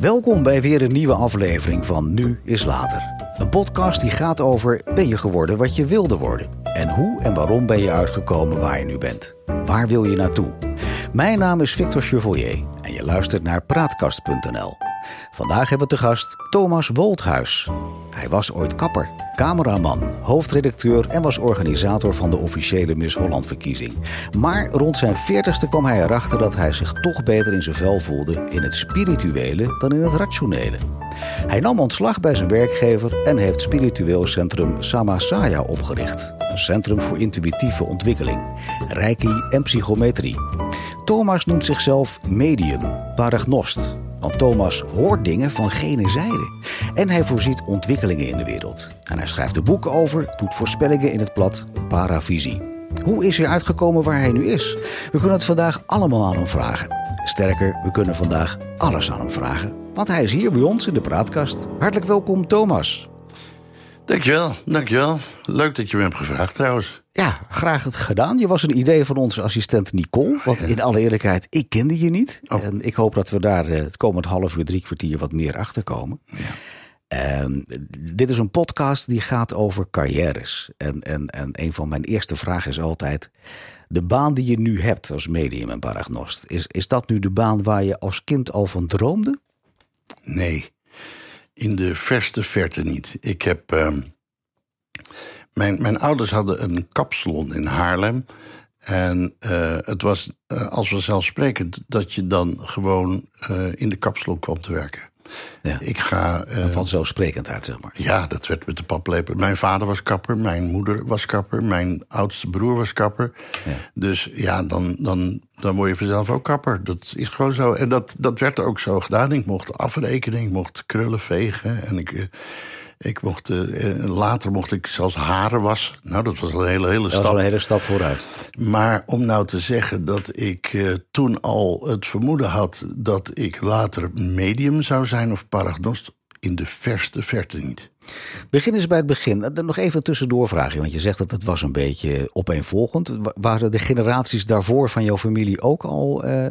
Welkom bij weer een nieuwe aflevering van Nu is Later. Een podcast die gaat over ben je geworden wat je wilde worden? En hoe en waarom ben je uitgekomen waar je nu bent? Waar wil je naartoe? Mijn naam is Victor Chevoyer en je luistert naar Praatkast.nl. Vandaag hebben we te gast Thomas Woldhuis. Hij was ooit kapper, cameraman, hoofdredacteur en was organisator van de officiële Miss Holland-verkiezing. Maar rond zijn 40ste kwam hij erachter dat hij zich toch beter in zijn vel voelde in het spirituele dan in het rationele. Hij nam ontslag bij zijn werkgever en heeft spiritueel centrum Samasaya opgericht. Een centrum voor intuïtieve ontwikkeling, reiki en psychometrie. Thomas noemt zichzelf medium, paragnost. Want Thomas hoort dingen van gene zijde. En hij voorziet ontwikkelingen in de wereld. En hij schrijft er boeken over, doet voorspellingen in het blad Paravisie. Hoe is hij uitgekomen waar hij nu is? We kunnen het vandaag allemaal aan hem vragen. Sterker, we kunnen vandaag alles aan hem vragen. Want hij is hier bij ons in de praatkast. Hartelijk welkom, Thomas. Dankjewel, dankjewel. Leuk dat je me hebt gevraagd trouwens. Ja, graag het gedaan. Je was een idee van onze assistent Nicole. Want in alle eerlijkheid, ik kende je niet. Oh. En ik hoop dat we daar eh, het komend half uur, drie kwartier wat meer achter komen. Ja. Ehm, dit is een podcast die gaat over carrières. En, en, en een van mijn eerste vragen is altijd... de baan die je nu hebt als medium en paragnost... Is, is dat nu de baan waar je als kind al van droomde? Nee, in de verste verte niet. Ik heb. ehm, mijn, mijn ouders hadden een kapsalon in Haarlem. En eh, het was eh, als vanzelfsprekend dat je dan gewoon eh, in de kapsalon kwam te werken. Ja. Ik ga. eh, Vanzelfsprekendheid, zeg maar. Ja, dat werd met de paplepel. Mijn vader was kapper, mijn moeder was kapper, mijn oudste broer was kapper. Dus ja, dan, dan, dan word je vanzelf ook kapper. Dat is gewoon zo. En dat, dat werd ook zo gedaan. Ik mocht afrekenen, ik mocht krullen vegen. En ik, eh, ik mocht, eh, eh, later mocht ik zelfs haren wassen. Nou, dat was een hele, hele Dat was stap. wel een hele stap vooruit. Maar om nou te zeggen dat ik eh, toen al het vermoeden had dat ik later medium zou zijn of paragnost, in de verste verte niet. Begin eens bij het begin. Eh, Nog even een tussendoorvraagje, want je zegt dat het was een beetje opeenvolgend. Wa- Waren de generaties daarvoor van jouw familie ook al eh,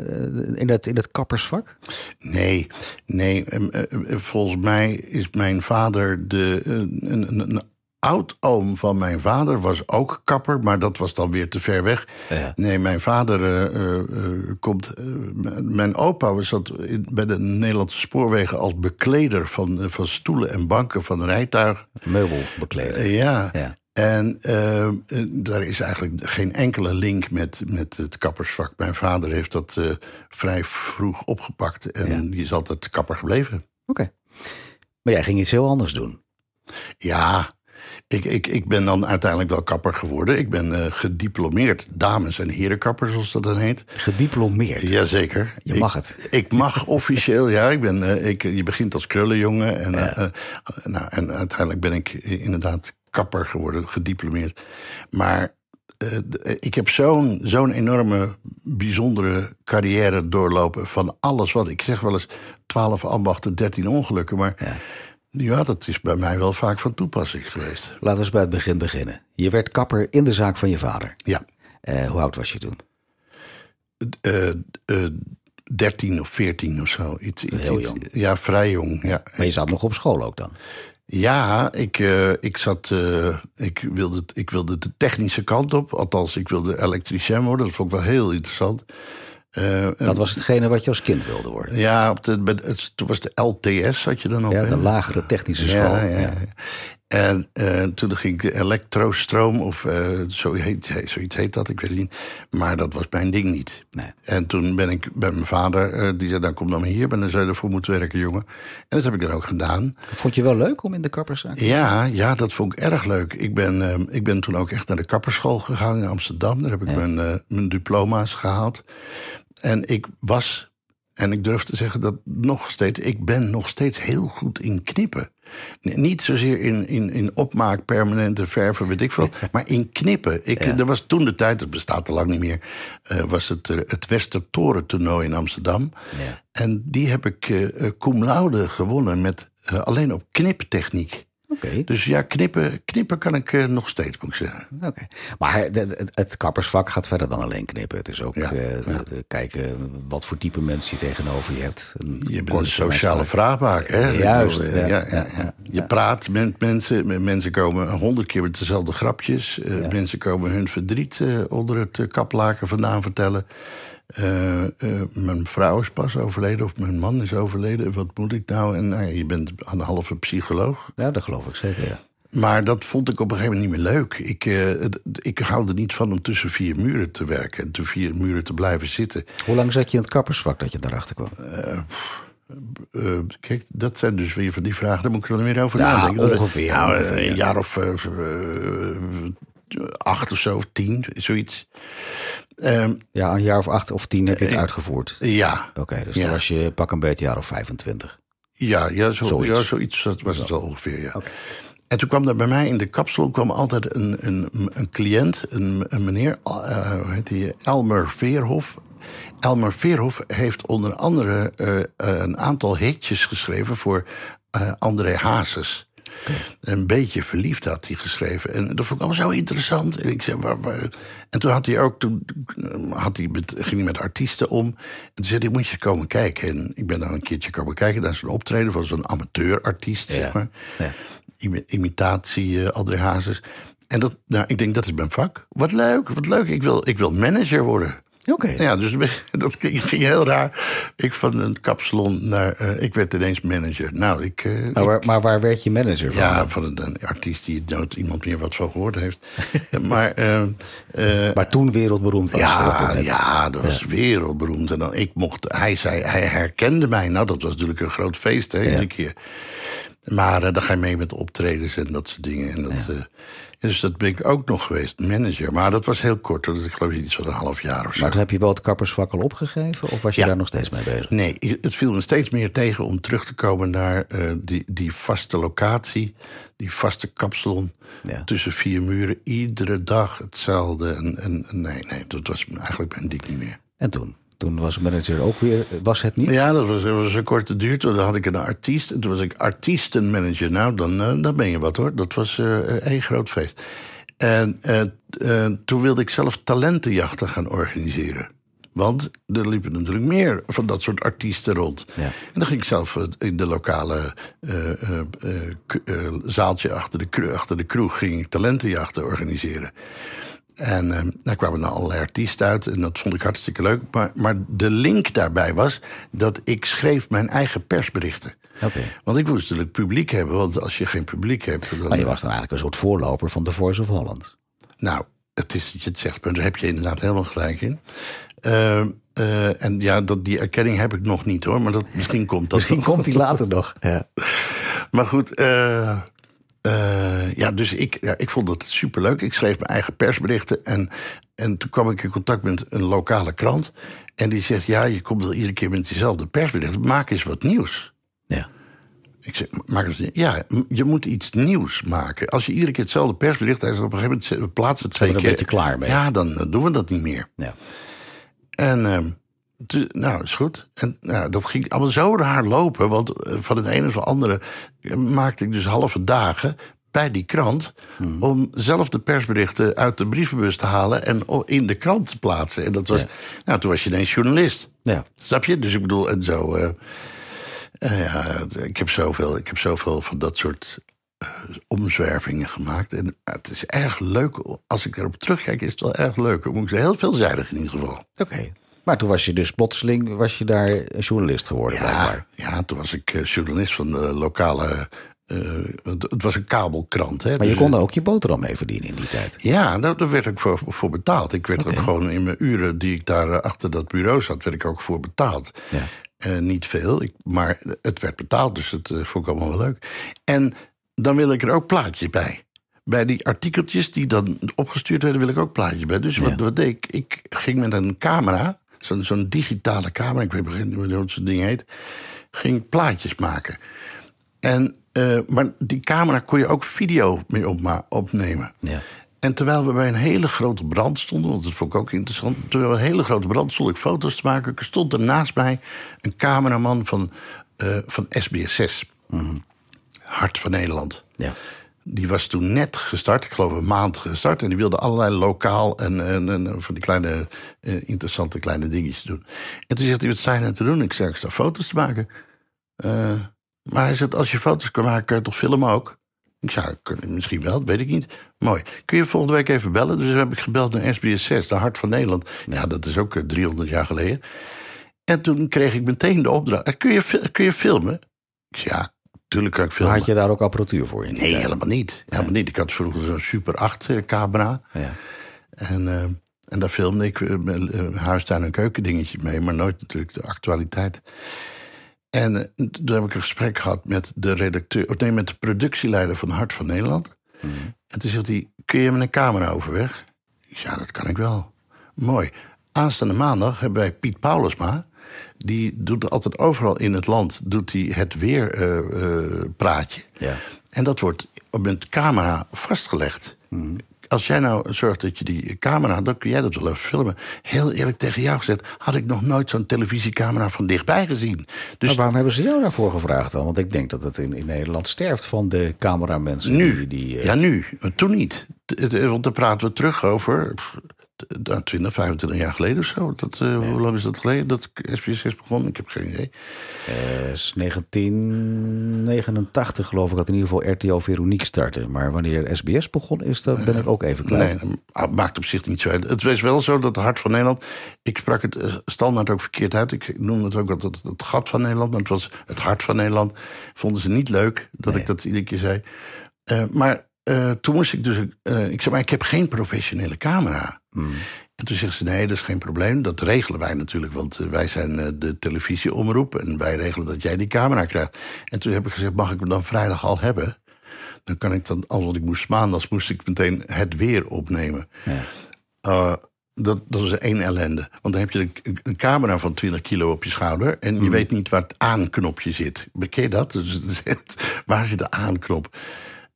in, het, in het kappersvak? Nee, nee. em, eh, Volgens mij is mijn vader de. een, een oud-oom van mijn vader was ook kapper, maar dat was dan weer te ver weg. Ja. Nee, mijn vader eh, eh, komt. eh, mijn opa was dat in, bij de Nederlandse spoorwegen als bekleder van, van stoelen en banken van rijtuigen. Meubelbekleder. Ja. Ja. En daar is eigenlijk geen enkele link met, met het kappersvak. Mijn vader heeft dat vrij vroeg opgepakt en die is altijd kapper gebleven. Oké. Maar jij ging iets heel anders doen. Ja, ik, ik, ik ben dan uiteindelijk wel kapper geworden. Ik ben eh, gediplomeerd dames- en herenkapper, zoals dat dan heet. Gediplomeerd. Jazeker. Je Ik- mag het. Ik mag officieel, ja. Ik ben, eh, ik, je begint als krullenjongen. En, eh, eh, nou, en uiteindelijk ben ik inderdaad kapper geworden, gediplomeerd. Maar ik heb zo'n zo'n enorme, bijzondere carrière doorlopen... van alles wat, ik zeg wel eens 12 ambachten, 13 ongelukken. Maar Ja. Ja. dat is bij mij wel vaak van toepassing geweest. Laten we eens bij het begin beginnen. Je werd kapper in de zaak van je vader. Ja, Eh, hoe oud was je toen? eh, eh, 13 of 14 of zo. Iets, iets, Heel iets- jong. Ja, vrij jong, ja. Maar je zat nog op school ook dan. Ja, ik, eh, ik zat. eh, ik, wilde, ik wilde de technische kant op. Althans, ik wilde elektricien worden. Dat vond ik wel heel interessant. Eh, Dat was hetgene wat je als kind wilde worden. ja, op de, het, toen was de LTS, had je dan op. Ja, hè? de lagere technische school. Ja, ja, ja. En eh, toen ging ik elektrostroom, of eh, zo heet, zoiets heet dat, ik weet het niet. Maar dat was mijn ding niet. Nee. En toen ben ik bij mijn vader, eh, die zei: Dan kom dan maar hier, ben dan zou je ervoor moeten werken, jongen. En dat heb ik dan ook gedaan. Vond je wel leuk om in de kapperszaak? Ja, ja, dat vond ik erg leuk. Ik ben, ik ben toen ook echt naar de kapperschool gegaan in Amsterdam. Daar heb ik mijn, mijn diploma's gehaald. En ik was, en ik durf te zeggen dat nog steeds, ik ben nog steeds heel goed in knippen. Niet zozeer in, in, in opmaak, permanente verven, weet ik veel. Maar in knippen. Ik, Er was toen de tijd, het bestaat al lang niet meer... eh, was het, eh, het Westertoren-toernooi in Amsterdam. Ja. En die heb ik eh, cum laude gewonnen met, alleen op kniptechniek. Dus ja, knippen, knippen kan ik eh, nog steeds, moet ik zeggen. Oké. Maar het, het kappersvak gaat verder dan alleen knippen. Het is ook Ja, eh, ja. kijken wat voor type mensen je tegenover je hebt. Een Je bent een sociale vraagmaker. Hè? Juist, bedoel, eh, ja, ja, ja. Je praat met mensen. met Mensen komen honderd keer met dezelfde grapjes. Mensen komen hun verdriet onder het kaplaken vandaan vertellen. Eh, eh, mijn vrouw is pas overleden of mijn man is overleden. Wat moet ik nou? En nou je bent een halve psycholoog. Ja, dat geloof ik zeker, ja. Maar dat vond ik op een gegeven moment niet meer leuk. Ik, eh, het- ik hou er niet van om tussen vier muren te werken en tussen vier muren te blijven zitten. Hoe lang zat je in het kappersvak dat je daarachter kwam? Kijk, dat zijn dus weer van die vragen. Daar moet ik er meer over Ja, nadenken. ongeveer, Nou, ongeveer, ja. een jaar of acht of zo, of tien, zoiets. Ehm, Ja, een jaar of acht of tien heb je het uitgevoerd. ja, Oké, dus Ja. dan was je pak een beetje jaar of 25. ja, ja, zo, Zoiets. ja, zoiets dat was het wel ongeveer, ja. En toen kwam er bij mij in de kapsel kwam altijd een, een, een cliënt, een, een meneer, eh, heet die, Elmer Veerhof. Elmer Veerhof heeft onder andere eh, eh, een aantal hitjes geschreven voor eh, André Hazes. Een beetje verliefd had hij geschreven. En dat vond ik allemaal zo interessant. En, ik zei, waar, waar- en toen had hij ook, toen eh, had hij met, ging hij met artiesten om. En toen zei hij, moet je komen kijken. En ik ben dan een keertje komen kijken. Is een optreden van zo'n amateurartiest, Ja. zeg maar. Ja. Imi- imitatie eh André Hazes. En dat, nou, ik denk, dat is mijn vak. Wat leuk, wat leuk. Ik wil, ik wil manager worden. Oké. Ja, dus dat ging, heel raar. Ik van een kapsalon naar... eh, ik werd ineens manager. Nou, ik... eh, Maar, waar, maar waar werd je manager van? ja, van een, een artiest die nooit iemand meer wat van gehoord heeft. maar eh, Maar toen wereldberoemd was. ja, Dat- ja, dat was wereldberoemd. En dan ik mocht, hij zei, hij herkende mij. Nou, dat was natuurlijk een groot feest, hè, iedere keer. Maar eh, dan ga je mee met optredens en dat soort dingen. En dat, dus dat ben ik ook nog geweest, manager. Maar dat was heel kort, dat ik geloof iets van een half jaar of zo. Maar toen heb je wel het kappersvak al opgegeven? Of was je Ja. daar nog steeds mee bezig? Nee, het viel me steeds meer tegen om terug te komen naar eh, die, die vaste locatie, die vaste kapsalon. Ja. Tussen vier muren, iedere dag hetzelfde. En, en, en nee, nee, dat was eigenlijk mijn dik niet meer. En toen? Toen was manager ook weer... Was het niet? Ja, dat was, dat was een korte duur. Toen had ik een artiest. En toen was ik artiestenmanager. Nou, dan, eh, dan ben je wat hoor. Dat was eh één groot feest. En eh, toen wilde ik zelf talentenjachten gaan organiseren. Want er liepen natuurlijk meer van dat soort artiesten rond. Ja. En dan ging ik zelf in de lokale zaaltje achter de, achter de kroeg... ging ik talentenjachten organiseren. En eh, daar kwamen dan allerlei artiesten uit. En dat vond ik hartstikke leuk. Maar, maar de link daarbij was dat ik schreef mijn eigen persberichten. Oké. Want ik moest natuurlijk publiek hebben. Want als je geen publiek hebt... Dan, Maar je was dan eigenlijk een soort voorloper van The Voice of Holland. Nou, het is dat je het zegt, maar daar heb je inderdaad helemaal gelijk in. Eh, eh, en ja, dat, die erkenning heb ik nog niet hoor. Maar dat, misschien komt dat Misschien nog. komt die later nog. Ja. Maar goed, eh, eh, ja, dus ik, ja, ik vond het superleuk. Ik schreef mijn eigen persberichten. En, en toen kwam ik in contact met een lokale krant. En die zegt, ja, je komt wel iedere keer met diezelfde persberichten. Maak eens wat nieuws. ja. Ik zeg, maak eens, ja, je moet iets nieuws maken. Als je iedere keer hetzelfde persbericht... Zegt, op een gegeven moment plaatsen twee er een keer. beetje klaar mee. Ja, dan doen we dat niet meer. ja. En ehm, nou, is goed. En nou, dat ging allemaal zo raar lopen. Want eh, van het ene of het andere eh, maakte ik dus halve dagen bij die krant. Hmm. Om zelf de persberichten uit de brievenbus te halen en in de krant te plaatsen. En dat was, Ja. nou, toen was je ineens journalist. Ja. Snap je? Dus ik bedoel, en zo. eh, ja, ik heb zoveel, ik heb zoveel van dat soort omzwervingen gemaakt. En het is erg leuk. Als ik erop terugkijk, is het wel erg leuk. Moet ik zeggen, heel veelzijdig in ieder geval. Oké. Maar toen was je dus plotseling was je daar journalist geworden, Ja, blijkbaar. ja, toen was ik eh, journalist van de lokale. eh, het het was een kabelkrant. Hè, Maar je dus, kon er ook je boterham mee verdienen in die tijd. Ja, daar, daar werd ik voor, voor betaald. Ik werd ook gewoon in mijn uren die ik daar eh, achter dat bureau zat, werd ik ook voor betaald. Ja. Eh, niet veel, ik, maar het werd betaald, dus dat eh, vond ik allemaal wel leuk. En dan wil ik er ook plaatjes bij. Bij die artikeltjes die dan opgestuurd werden, wil ik ook plaatjes bij. Dus wat, Ja. wat deed ik? Ik ging met een camera, zo'n digitale camera, ik weet niet hoe dat ding heet, ging plaatjes maken. En, eh, maar die camera kon je ook video mee opma- opnemen. Ja. En terwijl we bij een hele grote brand stonden, want dat vond ik ook interessant. Terwijl we een hele grote brand stond ik foto's te maken. Er stond er naast mij een cameraman van, eh, van SBS6. Hart van Nederland. Ja. Die was toen net gestart, ik geloof een maand gestart. En die wilde allerlei lokaal en, en, en van die kleine, uh, interessante kleine dingetjes doen. En toen zegt hij, wat je nou te doen? Ik zeg, ik sta foto's te maken. Uh, maar hij zegt, als je foto's kan maken, kan je toch filmen ook? Ik zei, misschien wel, weet ik niet. Mooi. Kun je volgende week even bellen? Dus heb ik gebeld naar SBS 6, de Hart van Nederland. Ja, dat is ook 300 jaar geleden. En toen kreeg ik meteen de opdracht. Kun je, kun je filmen? Ik zei, ja, tuurlijk kan ik filmen. Had je daar ook apparatuur voor? In nee, helemaal niet. Helemaal niet. Ik had vroeger zo'n Super 8 camera. Ja. En, uh, en daar filmde ik uh, huistuin- en keukendingetjes mee. Maar nooit natuurlijk de actualiteit. En uh, toen heb ik een gesprek gehad met de redacteur, of nee, met de productieleider van Hart van Nederland. Mm. En toen zegt hij: Kun je met een camera overweg? Ik zei: Ja, dat kan ik wel. Mooi. Aanstaande maandag hebben wij Piet Paulusma. Die doet altijd overal in het land doet hij het weerpraatje. Uh, ja. En dat wordt met camera vastgelegd. Mm als jij nou zorgt dat je die camera, dan kun jij dat wel even filmen. Heel eerlijk tegen jou gezegd, had ik nog nooit zo'n televisiecamera van dichtbij gezien. Dus maar waarom hebben ze jou daarvoor gevraagd dan? Want ik denk dat het in, in Nederland sterft van de cameramensen. Nu, die, die, uh... ja nu, toen niet. Want daar praten we terug over 20, 25 jaar geleden of zo. Dat, uh. Hoe lang is dat geleden dat SBS6 begon? Ik heb geen idee. Uh, 1989 geloof ik dat in ieder geval RTL Veronique startte. Maar wanneer SBS begon is, dat ben ik ook even klaar. Nee, dat maakt op zich niet zo uit. Het was wel zo dat het Hart van Nederland... Ik sprak het eh, standaard ook verkeerd uit. Ik noemde het ook altijd het, gat van Nederland. Maar het was het Hart van Nederland. Vonden ze niet leuk dat nee. ik dat iedere keer zei. Uh, maar uh, toen moest ik dus. Uh, ik zei, maar ik heb geen professionele camera. Mm. En toen zegt ze: nee, dat is geen probleem. Dat regelen wij natuurlijk, want uh, wij zijn de televisieomroep en wij regelen dat jij die camera krijgt. En toen heb ik gezegd: mag ik hem dan vrijdag al hebben? Dan kan ik dan, want ik moest maandags, moest ik meteen het weer opnemen. Ja. dat, dat is één ellende. Want dan heb je een, camera van 20 kilo op je schouder. en je mm. weet niet waar het aanknopje zit. Beken je dat? Dus, waar zit de aanknop?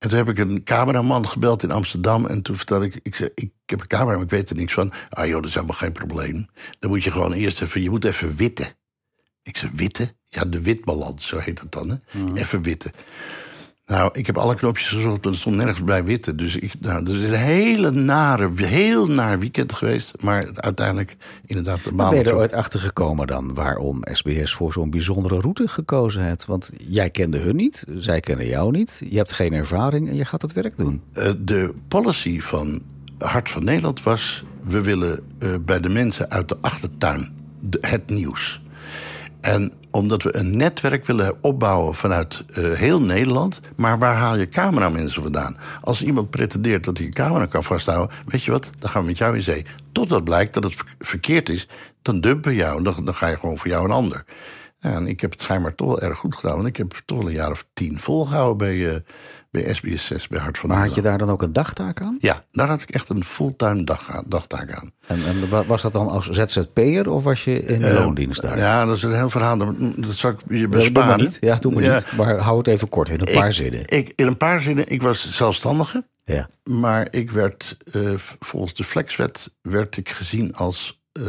En toen heb ik een cameraman gebeld in Amsterdam. En toen vertelde ik, ik zei, ik heb een camera, maar ik weet er niks van. Ah joh, dat is helemaal geen probleem. Dan moet je gewoon eerst even, je moet even witten. Ik zei, witten? Ja, de witbalans, zo heet dat dan. Hè? Mm. Even witten. Nou, ik heb alle knopjes gezocht, er stond nergens bij witte. Dus ik, nou, er is een hele nare, heel naar weekend geweest. Maar uiteindelijk inderdaad de maand... Ben je er ooit achter gekomen dan waarom SBS voor zo'n bijzondere route gekozen heeft? Want jij kende hun niet, zij kennen jou niet. Je hebt geen ervaring en je gaat het werk doen. Uh, de policy van Hart van Nederland was... we willen uh, bij de mensen uit de achtertuin de, het nieuws. En omdat we een netwerk willen opbouwen vanuit uh, heel Nederland. Maar waar haal je cameramensen vandaan? Als iemand pretendeert dat hij een camera kan vasthouden, weet je wat, dan gaan we met jou in zee. Totdat blijkt dat het verkeerd is, dan dumpen we jou. Dan, ga je gewoon voor jou een ander. En ik heb het schijnbaar toch wel erg goed gedaan. Want ik heb toch wel een jaar of tien volgehouden bij, uh, bij SBS 6, bij Hart van Maar had je daar dan ook een dagtaak aan? Ja, daar had ik echt een fulltime dag, dagtaak aan. En, en, was dat dan als ZZP'er of was je in uh, loondienst daar? Ja, dat is een heel verhaal. Dat zal ik je besparen. Doe niet. Ja, doe maar ja. niet. Maar hou het even kort, in een ik, paar zinnen. Ik, in een paar zinnen. Ik was zelfstandige. Ja. Maar ik werd, uh, volgens de flexwet, werd ik gezien als uh,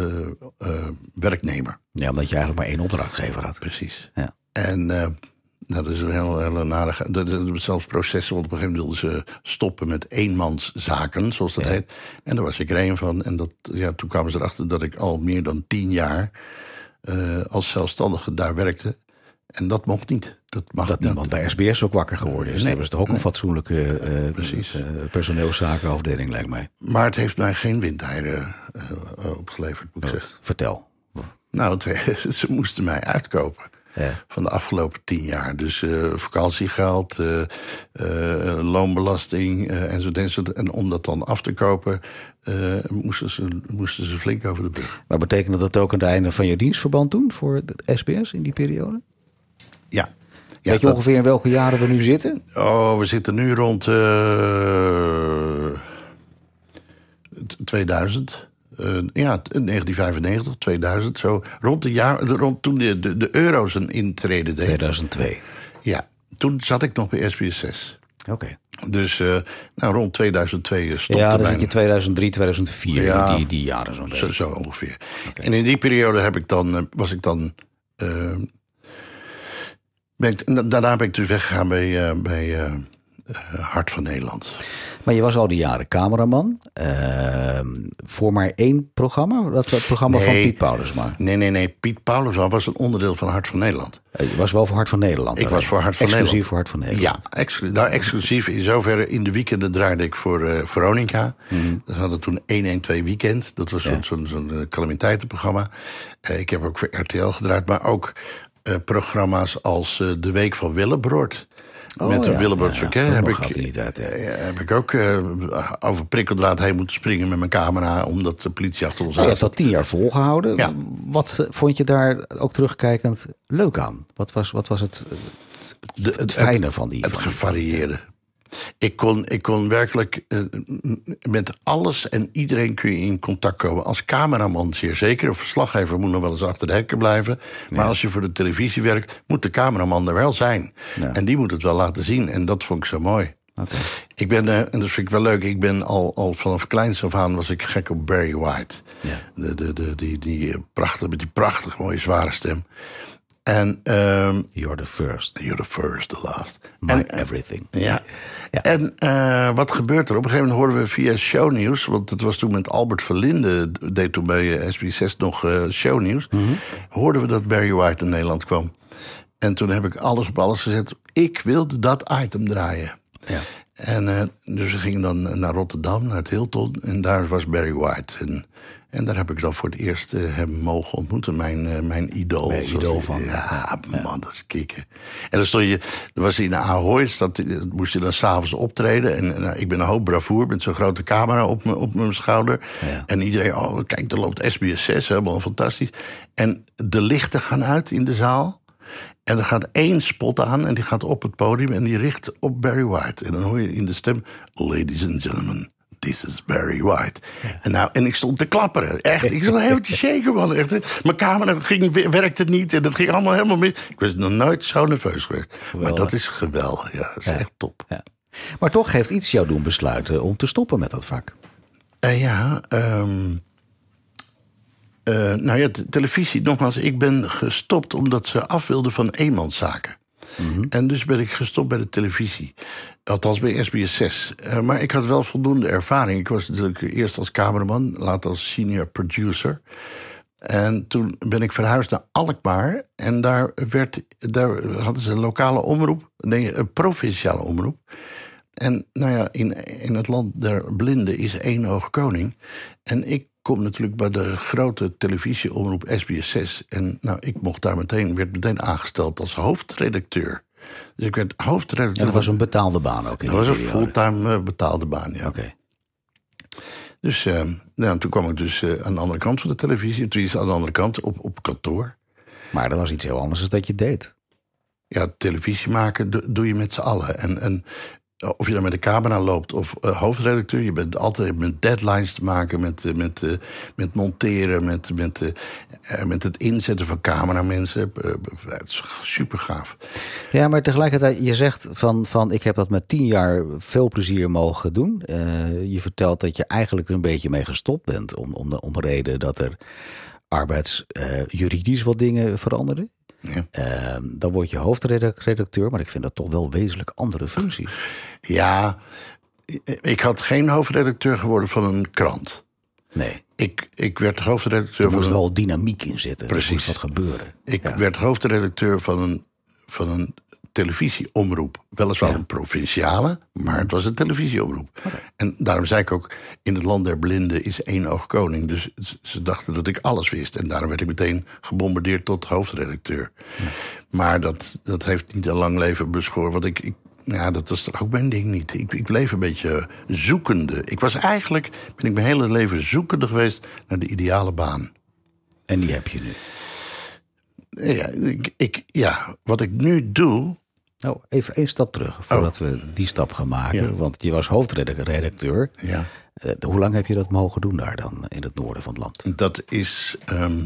werknemer. Ja, omdat je eigenlijk maar één opdrachtgever had. Precies. Ja. En nou, dat is een heel, hele nare. Dat zelfs processen, want op een gegeven moment wilden ze stoppen met eenmanszaken, zoals dat ja. heet. En daar was ik er een van. En dat, ja, toen kwamen ze erachter dat ik al meer dan tien jaar uh, als zelfstandige daar werkte. En dat mocht niet. Dat mag dat niemand bij SBS ook wakker geworden is. Nee, hebben ze toch ook nee. een fatsoenlijke uh, Precies. Uh, personeelszakenafdeling, lijkt mij. Maar het heeft mij geen windeieren uh, opgeleverd, moet ik oh, zeggen. Vertel. Nou, ze moesten mij uitkopen. Ja. Van de afgelopen tien jaar. Dus uh, vakantiegeld, uh, uh, loonbelasting enzovoort. En om dat dan af te kopen, moesten, ze, moesten ze flink over de brug. Maar betekende dat ook aan het einde van je dienstverband toen voor het SBS in die periode? Ja. ja Weet je dat... ongeveer in welke jaren we nu zitten? Oh, we zitten nu rond 2000. Uh, ja, 1995, 2000, zo. Rond, de jaar, rond toen de, de, de euro zijn intrede deed. 2002. Ja, toen zat ik nog bij SBS 6. Oké. Okay. Dus uh, nou, rond 2002 stopte Ja, dan zit je 2003, 2004, ja, die, die jaren zo'n zo, zo, ongeveer. Okay. En in die periode heb ik dan, was ik dan... Uh, ben ik, daarna ben ik dus weggegaan bij, bij Hart van Nederland. Maar je was al die jaren cameraman. Uh, voor maar één programma? Dat het programma van Piet Paulus maar. Nee, nee, nee. Piet Paulus was een onderdeel van Hart van Nederland. Eh, je was wel voor Hart van Nederland? Ik was voor Hart van exclusief Nederland. voor Hart van Nederland? Ja, nou, exclusief. In zoverre in de weekenden draaide ik voor uh, Veronica. Mm. We hadden toen 112 Weekend. Dat was zo'n ja. zo zo calamiteitenprogramma. Uh, ik heb ook voor RTL gedraaid. Maar ook uh, programma's als De Week van Willebroord. Oh, met de ja, hè, heb, ik, niet uit, hè. eh, heb ik ook eh, over prikkeldraad heen moeten springen met mijn camera... omdat de politie achter ons Nou, je aan hebt dat tien jaar volgehouden. Wat eh, vond je daar ook terugkijkend leuk aan? Wat was, wat was het, De- het fijne van die? Het van die- gevarieerde. Ik kon, ik kon werkelijk eh, met alles en iedereen kun je in contact komen. Als cameraman zeer zeker. Een verslaggever moet nog wel eens achter de hekken blijven. Maar als je voor de televisie werkt, moet de cameraman er wel zijn. Ja. En die moet het wel laten zien. En dat vond ik zo mooi. Ik ben, eh, en dat vind ik wel leuk, ik ben al, al vanaf kleins af aan was ik gek op Barry White. Ja. De, de, de, die, die, eh, prachtig, met die prachtig mooie zware stem. En ehm You're the first. You're the first, the last. My En, eh, everything. ja. Ja. En eh, wat gebeurt er? Op een gegeven moment hoorden we via shownieuws... want het was toen met Albert Verlinde... deed toen bij eh, SBS6 nog eh, shownieuws... Mhm. hoorden we dat Barry White in Nederland kwam. En toen heb ik alles op alles gezet. Ik wilde dat item draaien. Ja. En eh, dus we gingen dan naar Rotterdam, naar het Hilton. En daar was Barry White. En, en daar heb ik dan voor het eerst eh, hem mogen ontmoeten. Mijn, eh, mijn idool. Mijn idool van- Ja, man, dat is kicken. En dan stond je... Dan was hij in Ahoy. Zat, moest je dan s'avonds optreden. En nou, ik ben een hoop bravoer met zo'n grote camera op, me, op mijn schouder. Ja. En iedereen... Oh, kijk, er loopt SBS 6. Helemaal fantastisch. En de lichten gaan uit in de zaal. En er gaat één spot aan en die gaat op het podium en die richt op Barry White. En dan hoor je in de stem: Ladies and gentlemen, this is Barry White. En, nou, en ik stond te klapperen. Echt, ik was helemaal te shaken, man. Echt, mijn camera ging, werkte niet en dat ging allemaal helemaal mis. Ik was nog nooit zo nerveus geweest. Maar dat is geweldig, ja. Dat is echt top. Ja. Maar toch heeft iets jou doen besluiten om te stoppen met dat vak. Eh, ja, eh, nou ja, televisie, nogmaals, ik ben gestopt omdat ze af wilden van eenmanszaken. En dus ben ik gestopt bij de televisie. Althans bij SBS 6. Eh, maar ik had wel voldoende ervaring. Ik was natuurlijk eerst als cameraman, later als senior producer. En toen ben ik verhuisd naar Alkmaar. En daar, werd, daar hadden ze een lokale omroep. Nee, een provinciale omroep. En nou ja, in, in het land der blinden is één oog koning. En ik kom natuurlijk bij de grote televisieomroep SBS 6. En nou, ik mocht daar meteen, werd meteen aangesteld als hoofdredacteur. Dus ik werd hoofdredacteur. En dat was een betaalde baan ook in dat was een fulltime eh, betaalde baan, ja. Oké. Dus eh, nou, toen kwam ik dus eh, aan de andere kant van de televisie. Toen is aan de andere kant op, op kantoor. Maar dat was iets heel anders dan dat je deed. Ja, televisie maken do- doe je met z'n allen. En, en of je dan met de camera loopt of eh, hoofdredacteur, je bent altijd met deadlines te maken, met, eh, met, eh, met monteren, met, met, eh, eh, met het inzetten van cameramensen. Eh, eh, Het is super gaaf. Ja, maar tegelijkertijd, je zegt van, van ik heb dat met tien jaar veel plezier mogen doen. Eh, je vertelt dat je eigenlijk er een beetje mee gestopt bent. Om, om, de, om reden dat er arbeidsjuridisch wat dingen veranderden. Ja. Eh, dan word je hoofdredacteur, maar ik vind dat toch wel wezenlijk andere functies. ja, ik had geen hoofdredacteur geworden van een krant. Nee, Ik, ik werd hoofdredacteur er van moest een wel dynamiek in zitten. Er Precies. moest wat gebeuren. Ik Ja. werd hoofdredacteur van een, van een televisieomroep. Weliswaar Ja. een provinciale, maar het was een televisieomroep. En daarom zei ik ook, in het land der blinden is één oog koning. Dus ze- dachten dat ik alles wist. En daarom werd ik meteen gebombardeerd tot hoofdredacteur. Maar dat, dat heeft niet een lang leven beschoren. Want ik, ik, ja, dat was toch ook mijn ding niet. Ik, ik bleef een beetje zoekende. Ik was eigenlijk, ben ik mijn hele leven zoekende geweest naar de ideale baan. En die heb je nu. Ja, ik, ik, ja, wat ik nu doe. Nou, even één stap terug voordat we die stap gaan maken. Ja. Want je was hoofdredacteur. Ja. Eh, hoe lang heb je dat mogen doen daar dan in het noorden van het land? Dat is ehm,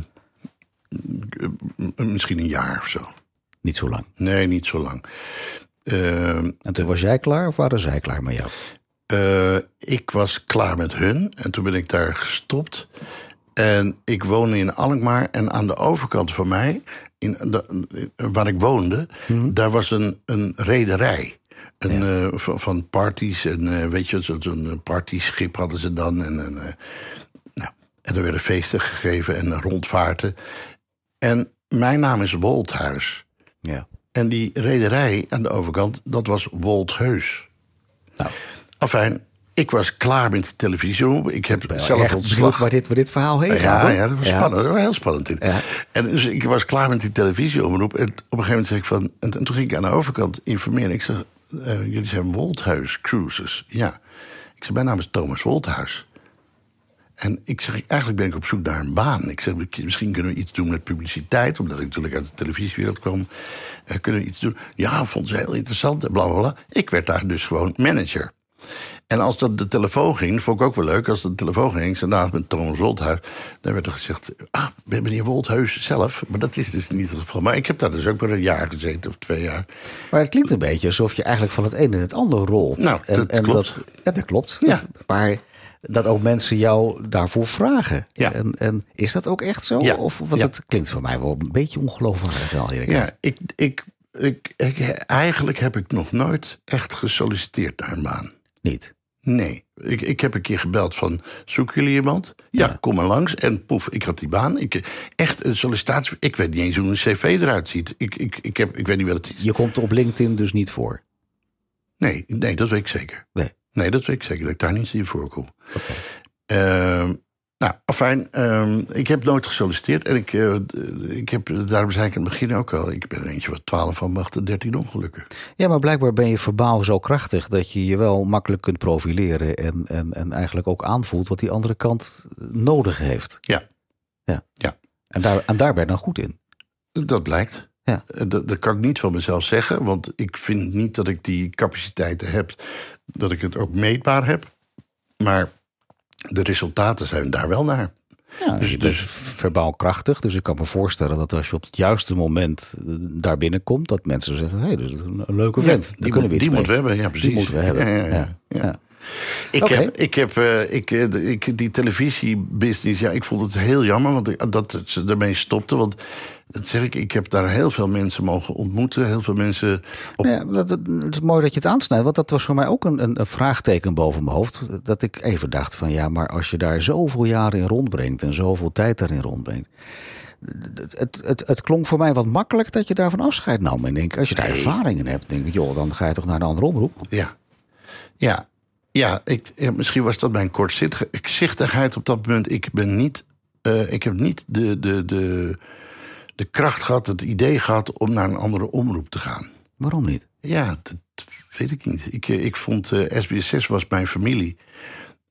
misschien een jaar of zo. Niet zo lang. Nee, niet zo lang. Ehm, En toen was jij klaar of waren zij klaar met jou? eh, ik was klaar met hun en toen ben ik daar gestopt. En ik woonde in Alkmaar en aan de overkant van mij, in de, waar ik woonde, daar was een, een rederij. En, eh, van, van parties en eh, weet je, zo- zo'n partyschip hadden ze dan. En, en, eh, nou, en er werden feesten gegeven en rondvaarten. En mijn naam is Wolthuis. Ja. En die rederij aan de overkant, dat was Woltheus. Nou, Enfin, ik was klaar met die televisie. Ik heb zelf ontslag. waar dit, waar dit verhaal heen gaat. Ja, hoor. ja, dat was spannend. Dat was heel spannend. Ja. En dus ik was klaar met die televisieomroep. En op een gegeven moment zei ik van... En, en toen ging ik aan de overkant informeren. Ik zei, eh, jullie zijn Wolthuis Cruises. Ja. Ik zei, mijn naam is Thomas Wolthuis. En ik zeg, eigenlijk ben ik op zoek naar een baan. Ik zeg, misschien kunnen we iets doen met publiciteit. Omdat ik natuurlijk uit de televisiewereld kwam. Eh, kunnen we iets doen? Ja, vond ze heel interessant. En bla, bla, bla. Ik werd daar dus gewoon manager. En als dat de telefoon ging, vond ik ook wel leuk. Als de telefoon ging, nou, met Thomas Wolthuis. Dan werd er gezegd, ah, ben meneer Wolthuis zelf. Maar dat is dus niet het geval. Maar ik heb daar dus ook maar een jaar gezeten of twee jaar. Maar het klinkt een beetje alsof je eigenlijk van het ene in het andere rolt. Nou, dat klopt. Dat, ja, dat klopt. Ja. Maar dat ook mensen jou daarvoor vragen. Ja. En, en is dat ook echt zo? Ja. Of, want Ja. het klinkt voor mij wel een beetje ongeloofwaardig. Wel, Ja, ik, ik, ik, ik, eigenlijk heb ik nog nooit echt gesolliciteerd naar een baan. Niet. Nee. Ik, ik heb een keer gebeld van, zoeken jullie iemand? Ja, Ja. kom maar langs. En poef, ik had die baan. Ik, echt een sollicitatie. Ik weet niet eens hoe een cv eruit ziet. Ik, ik, ik, heb, ik weet niet wat het is. Je komt er op LinkedIn dus niet voor. Nee, nee, dat weet ik zeker. Nee. Nee, dat weet ik zeker. Dat ik daar niet in voorkom. Ehm, nou, afijn, ehm, ik heb nooit gesolliciteerd. En ik, eh, ik heb, daarom zei ik in het begin ook al... ik ben eentje wat 12 van macht 13 ongelukken. Ja, maar blijkbaar ben je verbaal zo krachtig dat je je wel makkelijk kunt profileren. En, en, en eigenlijk ook aanvoelt wat die andere kant nodig heeft. Ja, Ja. ja. En daar, en daar ben je dan goed in. dat blijkt. Ja. Eh, Dat, dat kan ik niet van mezelf zeggen. Want ik vind niet dat ik die capaciteiten heb... dat ik het ook meetbaar heb. Maar de resultaten zijn daar wel naar. Ja, Dus- bent dus- verbaal krachtig. Dus ik kan me voorstellen dat als je op het juiste moment eh, daar binnenkomt, dat mensen zeggen: hé, hey, dat is een, leuke vent. Ja, die moet- moeten we hebben, ja, precies. Die moeten we hebben. Ja. Ik heb, ik heb eh, ik, eh, ik, die televisiebusiness, ja, ik vond het heel jammer want dat ze ermee stopte. Want dat zeg ik, ik heb daar heel veel mensen mogen ontmoeten. Heel veel mensen op. Ja, dat, dat- het is mooi dat je het aansnijdt, want dat was voor mij ook een, een, een vraagteken boven mijn hoofd. Dat ik even dacht van ja, maar als je daar zoveel jaren in rondbrengt en zoveel tijd daarin rondbrengt. Het, het, het, klonk voor mij wat makkelijk dat je daarvan afscheid nam. En denk, als je daar ervaring in hebt, denk ik, joh, dan ga je toch naar een andere omroep. Ja, ja, ja, ik, ja, misschien was dat mijn kortzichtigheid op dat moment. Ik ben niet, eh, ik heb niet de, de, de, de kracht gehad, het idee gehad om naar een andere omroep te gaan. Waarom niet? Ja, dat weet ik niet. Ik, eh, ik vond eh SBS6 was mijn familie.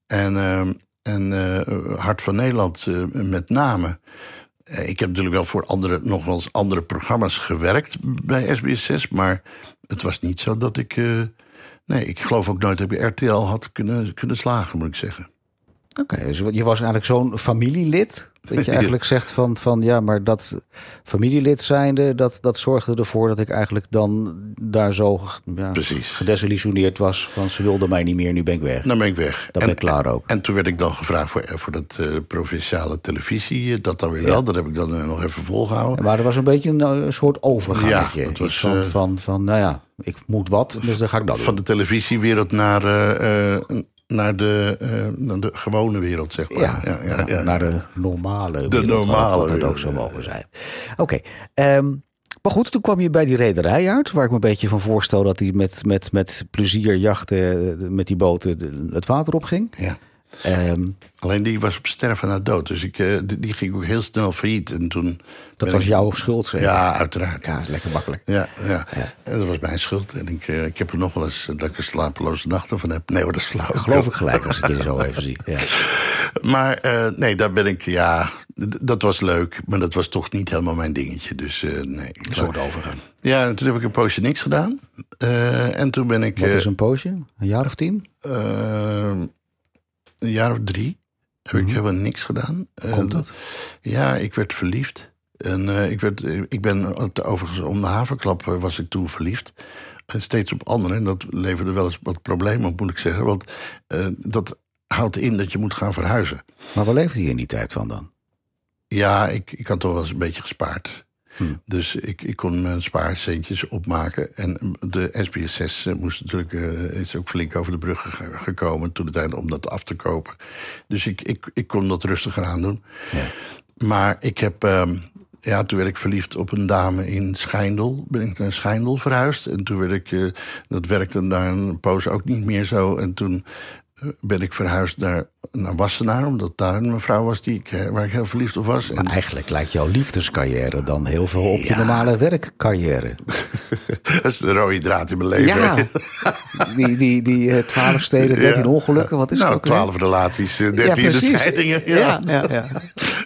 En, ehm, en eh, Hart van Nederland eh, met name. Eh, ik heb natuurlijk wel voor andere, nog wel eens andere programma's gewerkt bij SBS6. Maar het was niet zo dat ik. eh, nee, ik geloof ook nooit dat ik bij RTL had kunnen, kunnen slagen, moet ik zeggen. Oké, dus je was eigenlijk zo'n familielid. Dat je eigenlijk zegt van, van ja, maar dat familielid zijnde, dat, dat zorgde ervoor dat ik eigenlijk dan daar zo ja, gedesillusioneerd was van ze wilden mij niet meer, nu ben ik weg. Dan ben ik weg. Dan ben ik klaar ook. En toen werd ik dan gevraagd voor, voor dat eh, provinciale televisie. eh, Dat dan weer wel. Dat heb ik dan eh, nog even volgehouden. Maar er was een beetje een, soort overgangetje. Ja, het was, van, van, van, nou ja, ik moet wat, dus dan ga ik dat van doen. de televisiewereld naar, naar, de, eh, naar de gewone wereld, zeg maar. Ja, ja, naar de normale wereld, normale wat het ook wereld, ja. mogen zijn. Oké, ehm, maar goed, toen kwam je bij die rederij uit... waar ik me een beetje van voorstel dat hij met, met, met plezier jachten... eh, met die boten de- het water op ging. Ja. Ehm, Alleen die was op sterven na dood. Dus ik, eh, die, ging ook heel snel failliet. En toen dat was ik- jouw schuld, zeg. Ja, uiteraard. Ja, lekker makkelijk. Ja, ja. En dat was mijn schuld. En ik, eh, ik heb er nog wel eens eh, dat ik er slapeloze nachten van heb. Nee hoor, dat is flauw. Geloof ik gelijk als ik je zo even zie. Ja. Maar nee, daar ben ik, ja, dat was leuk. Maar dat was toch niet helemaal mijn dingetje. Dus nee. Een soort overgang. Ja, en toen heb ik een poosje niks gedaan. En toen ben ik Wat is een poosje? Een jaar of tien? Eh, een jaar of drie. Heb ik helemaal niks gedaan. Mhm. Komt Eh, dat? Ja, ik werd verliefd. En eh, ik, werd, ik ben overigens om de haverklap eh, was ik toen verliefd. En steeds op anderen. En dat leverde wel eens wat problemen op, moet ik zeggen. Want eh, dat houdt in dat je moet gaan verhuizen. Maar waar leefde je in die tijd van dan? Ja, ik, ik had toch wel eens een beetje gespaard. Dus ik, ik kon mijn spaarcentjes opmaken. En de SBS6 eh, moest natuurlijk, eh, is ook flink over de brug ge- gekomen toen het om dat af te kopen. Dus ik, ik, ik kon dat rustiger aandoen. Ja. Maar ik heb. ehm, ja, toen werd ik verliefd op een dame in Schijndel. Ben ik naar Schijndel verhuisd. En toen werd ik. eh, dat werkte daar een poos ook niet meer zo. En toen ben ik verhuisd naar, naar Wassenaar. Omdat daar een mevrouw was die ik, eh, waar ik heel verliefd op was. Maar En eigenlijk lijkt jouw liefdescarrière dan heel veel op je normale werkcarrière. dat is de rode draad in mijn leven. Ja, die, die, die eh, 12 steden, 13 Ja. ongelukken, wat is nou, ook? weer? twaalf relaties, eh, dertien scheidingen. Ja, ja, ja.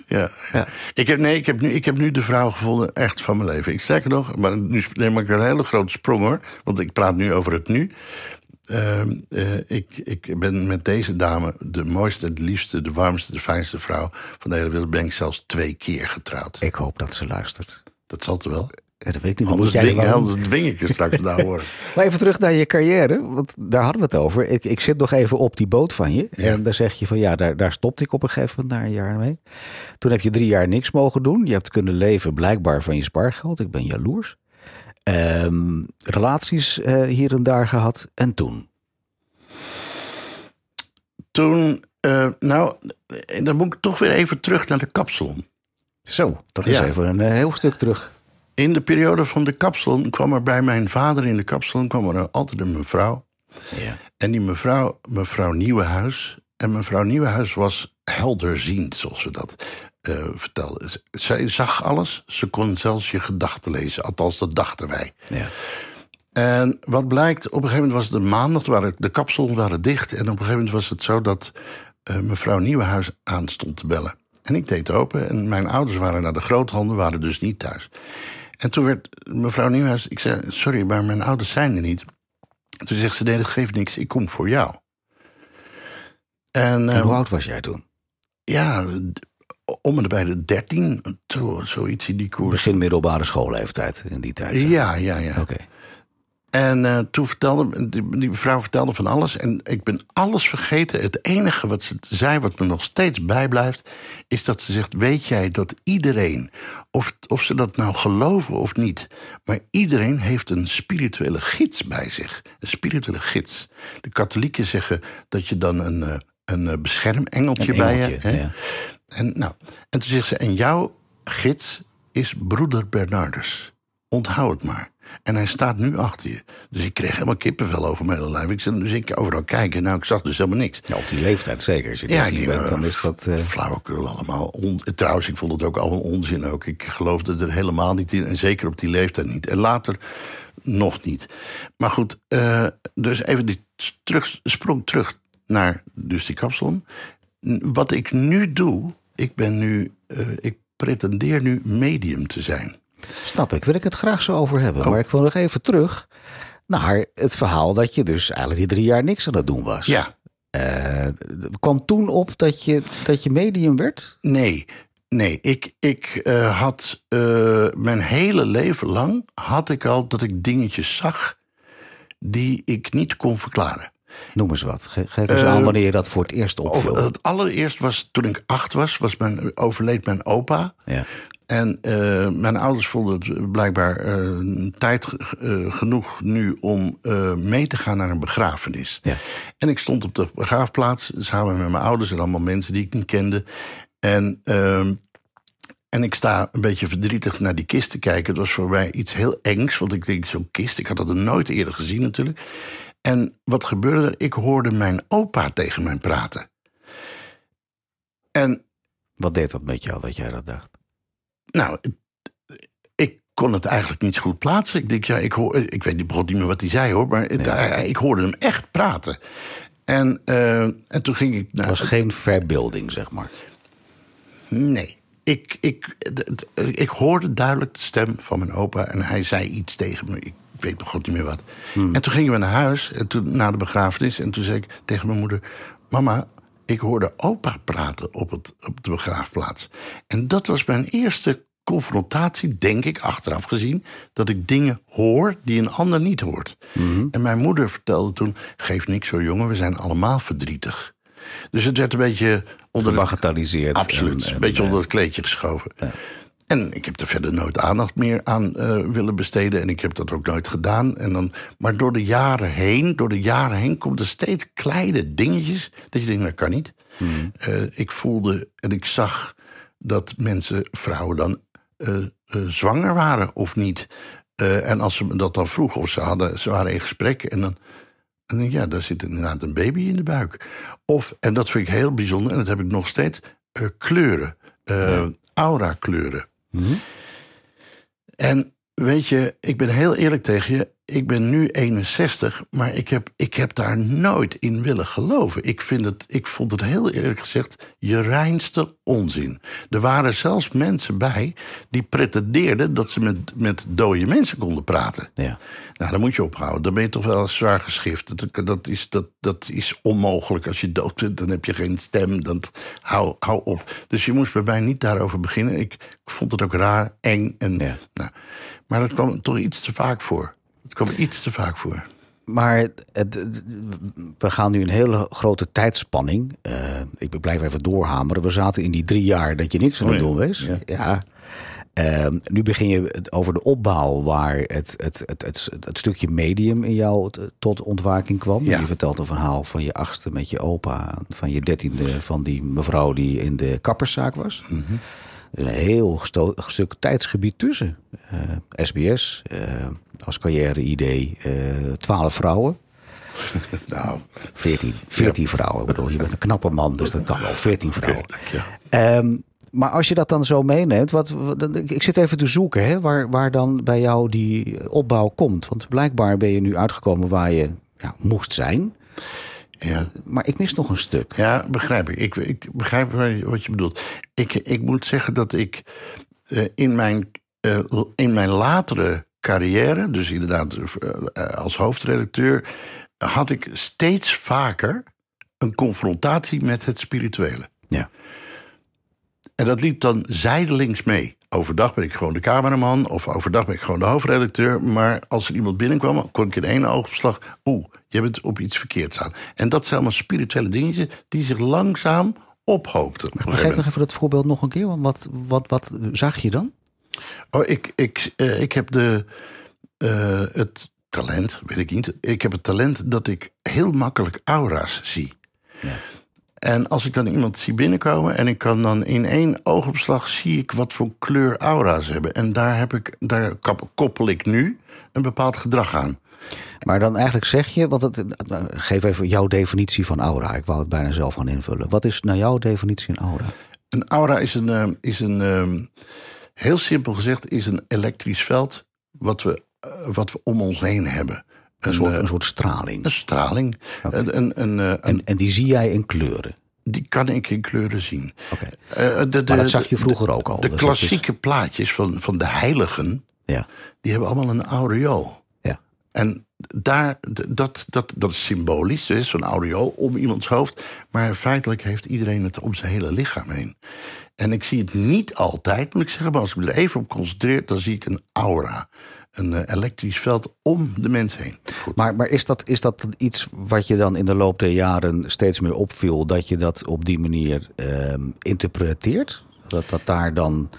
Ja. Ik, heb, nee, ik, heb nu, ik heb nu de vrouw gevonden echt van mijn leven. Ik sterker nog, maar nu neem ik een hele grote sprong hoor. Want ik praat nu over het nu. Ehm, eh, ik, ik ben met deze dame de mooiste, de liefste, de warmste, de fijnste vrouw van de hele wereld. Ben ik zelfs twee keer getrouwd. Ik hoop dat ze luistert. Dat zal er wel. Ja, dat weet ik niet. Anders er anders dwing ik je straks daar hoor. Maar even terug naar je carrière, want daar hadden we het over. Ik, ik zit nog even op die boot van je. En daar zeg je van ja, daar, daar stopte ik op een gegeven moment na een jaar mee. Toen heb je drie jaar niks mogen doen. Je hebt kunnen leven blijkbaar van je spaargeld. Ik ben jaloers. Ehm, relaties eh, hier en daar gehad. En toen? Toen, eh, nou, dan moet ik toch weer even terug naar de kapsalon. Zo, dat is Ja. even een eh, heel stuk terug. In de periode van de kapsalon kwam er bij mijn vader in de kapsalon kwam er altijd een mevrouw. Ja. En die mevrouw, mevrouw Nieuwenhuis. En mevrouw Nieuwenhuis was helderziend, zoals we dat eh vertelden. Z- Zij zag alles, ze kon zelfs je gedachten lezen. Althans, dat dachten wij. Ja. En wat blijkt, op een gegeven moment was het de maandag, waren, de kapsalons waren dicht. En op een gegeven moment was het zo dat eh, mevrouw Nieuwenhuis aan stond te bellen. En ik deed open en mijn ouders waren naar de groothandel, waren dus niet thuis. En toen werd mevrouw Nieuwenhuis, ik zei, sorry, maar mijn ouders zijn er niet. Toen zegt ze, nee, dat geeft niks, ik kom voor jou. En, En eh, hoe oud was jij toen? Ja, om en bij de dertien, zo, zoiets in die koers. Begin middelbare schoolleeftijd in die tijd. Ja, ja, ja. Oké. En eh, toen vertelde die, die vrouw vertelde van alles. En ik ben alles vergeten. Het enige wat ze zei, wat me nog steeds bijblijft, is dat ze zegt: Weet jij dat iedereen, of, of ze dat nou geloven of niet, maar iedereen heeft een spirituele gids bij zich. Een spirituele gids. De katholieken zeggen dat je dan een, eh, een eh, beschermengeltje Een bij je hè? ja. En, nou, en toen zegt ze: En jouw gids is broeder Bernardus. Onthoud het maar. En hij staat nu achter je. Dus ik kreeg helemaal kippenvel over mijn hele lijf. Ik zei, dus ik overal kijken. Nou, ik zag dus helemaal niks. Ja, op die leeftijd zeker. Als je Ja, 13 die, bent, dan eh, is dat... eh, Flauwekul allemaal. On- Trouwens, ik vond het ook allemaal onzin ook. Ik geloofde er helemaal niet in. En zeker op die leeftijd niet. En later nog niet. Maar goed, dus even die terug, sprong terug naar dus die kapsalon. Wat ik nu doe, ik ben nu... eh, ik pretendeer nu medium te zijn. Snap ik, wil ik het graag zo over Oh. hebben. Maar ik wil nog even terug naar het verhaal dat je dus eigenlijk die drie jaar niks aan het doen was. Ja, Eh, kwam toen op dat je, dat je medium werd? Nee, nee. Ik, ik eh, had mijn hele leven lang had ik al dat ik dingetjes zag die ik niet kon verklaren. Noem eens wat. Ge- geef eens aan wanneer je dat voor het eerst opviel. het allereerst was toen ik acht was, was mijn, overleed mijn opa. ja. En eh, mijn ouders vonden het blijkbaar eh, tijd eh, genoeg nu om eh, mee te gaan naar een begrafenis. Ja. En ik stond op de begraafplaats samen met mijn ouders en allemaal mensen die ik niet kende. En, ehm, en ik sta een beetje verdrietig naar die kist te kijken. Het was voor mij iets heel engs, want ik denk, zo'n kist, ik had dat nooit eerder gezien natuurlijk. En wat gebeurde er? Ik hoorde mijn opa tegen mij praten. En Wat deed dat met jou dat jij dat dacht? nou, ik kon het eigenlijk niet zo goed plaatsen. Ik denk, ja, ik, hoor, ik weet niet, meer wat hij zei hoor, maar het- hij- ik hoorde hem echt praten. En, eh, en toen ging ik Het naar. was geen verbeelding, zeg maar. Nee. Ik, ik, ik hoorde duidelijk de stem van mijn opa en hij zei iets tegen me. Ik weet nog goed niet meer wat. En toen gingen we naar huis, en toen, na de begrafenis. En toen zei ik tegen mijn moeder: Mama, ik hoorde opa praten op, het, op de begraafplaats. En dat was mijn eerste confrontatie, denk ik, achteraf gezien. Dat ik dingen hoor die een ander niet hoort. En mijn moeder vertelde toen: Geef niks zo jongen, we zijn allemaal verdrietig. Dus het werd een beetje onder het Gebagatelliseerd. Absoluut. En- en, een beetje onder het kleedje geschoven. En ik heb er verder nooit aandacht meer aan uh, willen besteden. En ik heb dat ook nooit gedaan. En dan, maar door de jaren heen, door de jaren heen, komt er steeds kleine dingetjes. Dat je denkt, dat kan niet. Hmm. Uh, ik voelde en ik zag dat mensen, vrouwen dan uh, zwanger waren of niet. en als ze me dat dan vroegen, of ze, hadden, ze waren in gesprek. En dan, en ja, daar zit inderdaad een baby in de buik. Of, en dat vind ik heel bijzonder, en dat heb ik nog steeds, kleuren. Ja. Aura kleuren. En weet je, ik ben heel eerlijk tegen je ik ben nu 61, maar ik heb, ik heb daar nooit in willen geloven. Ik, vind het, ik vond het heel eerlijk gezegd je reinste onzin. Er waren zelfs mensen bij die pretendeerden dat ze met, met dode mensen konden praten. Ja. Nou, dan moet je ophouden. Dan ben je toch wel zwaar geschift. Dat, dat, is, dat, dat is onmogelijk. Als je dood bent, dan heb je geen stem. Dan, hou, hou op. Dus je moest bij mij niet daarover beginnen. Ik, ik vond het ook raar, eng. En, ja. nou, maar dat kwam toch iets te vaak voor. Het komt iets te vaak voor. Maar het, we gaan nu een hele grote tijdspanning. Uh, ik blijf even doorhameren. We zaten in die drie jaar dat je niks aan het oh doen was. Ja. Uh, nu begin je over de opbouw waar het, het, het, het, het stukje medium in jou tot ontwaking kwam. Je vertelt een verhaal van je achtste met je opa, van je dertiende van die mevrouw die in de kapperszaak was. Mm een heel stuk tijdsgebied tussen. SBS, uh, eh, als carrière-idee, uh, 12 vrouwen. nou, 14, 14 vrouwen. Ik bedoel, je bent een knappe man, dus dat kan wel. 14 vrouwen. Um, maar als je dat dan zo meeneemt, wat, ik zit even te zoeken hè, waar, waar dan bij jou die opbouw komt. Want blijkbaar ben je nu uitgekomen waar je ja, moest zijn. Ja. Maar ik mis nog een stuk. Ja, begrijp ik. Ik, ik begrijp wat je bedoelt. Ik, ik moet zeggen dat ik uh, in, mijn, uh, in mijn latere carrière, dus inderdaad uh, als hoofdredacteur, had ik steeds vaker een confrontatie met het spirituele. Ja. En dat liep dan zijdelings mee. Overdag ben ik gewoon de cameraman of overdag ben ik gewoon de hoofdredacteur. Maar als er iemand binnenkwam, kon ik in één oogopslag... oeh, je bent op iets verkeerds aan. En dat zijn allemaal spirituele dingetjes die zich langzaam ophoopten. Geef nog even dat voorbeeld nog een keer. Wat, wat, wat zag je dan? Oh, ik, ik, uh, ik heb de, uh, het talent, weet ik niet. Ik heb het talent dat ik heel makkelijk aura's zie. Ja. En als ik dan iemand zie binnenkomen en ik kan dan in één oogopslag zie ik wat voor kleur aura's hebben. En daar, heb ik, daar koppel ik nu een bepaald gedrag aan. Maar dan eigenlijk zeg je, want het, geef even jouw definitie van aura. Ik wou het bijna zelf gaan invullen. Wat is nou jouw definitie van aura? Een aura is een, eh, is een heel simpel gezegd, is een elektrisch veld wat we, eh, wat we om ons heen hebben. Een, soort, een soort straling. Een straling. Een, een, een, eh, en, en die zie jij in kleuren? Die kan ik in kleuren zien. Okay. Uh, maar dat zag je vroeger ook al. De dus klassieke plaatjes van, van de heiligen, ja. die hebben allemaal een aureool. En daar, dat, dat, dat is symbolisch, dus zo'n aureool om iemands hoofd. Maar feitelijk heeft iedereen het om zijn hele lichaam heen. En ik zie het niet altijd, moet ik zeggen, maar als ik me er even op concentreer, dan zie ik een aura een eh, elektrisch veld om de mens heen. Maar, maar is, dat, is dat iets wat je dan in de loop der jaren steeds meer opviel, dat je dat op die manier uh, interpreteert? Dat dat daar dan.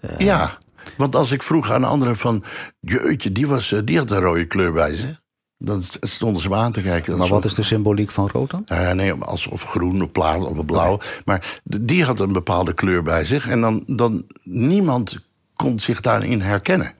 Uh... Ja, want als ik vroeg aan anderen van, jeetje, die, was, eh, die had een rode kleur bij zich. Dan stonden ze me aan te kijken. Maar wat is de symboliek van rood dan? Uh, nee, alsof groen of plaat of blauw. Maar die had een bepaalde kleur bij zich. En dan, dan niemand kon zich daarin herkennen.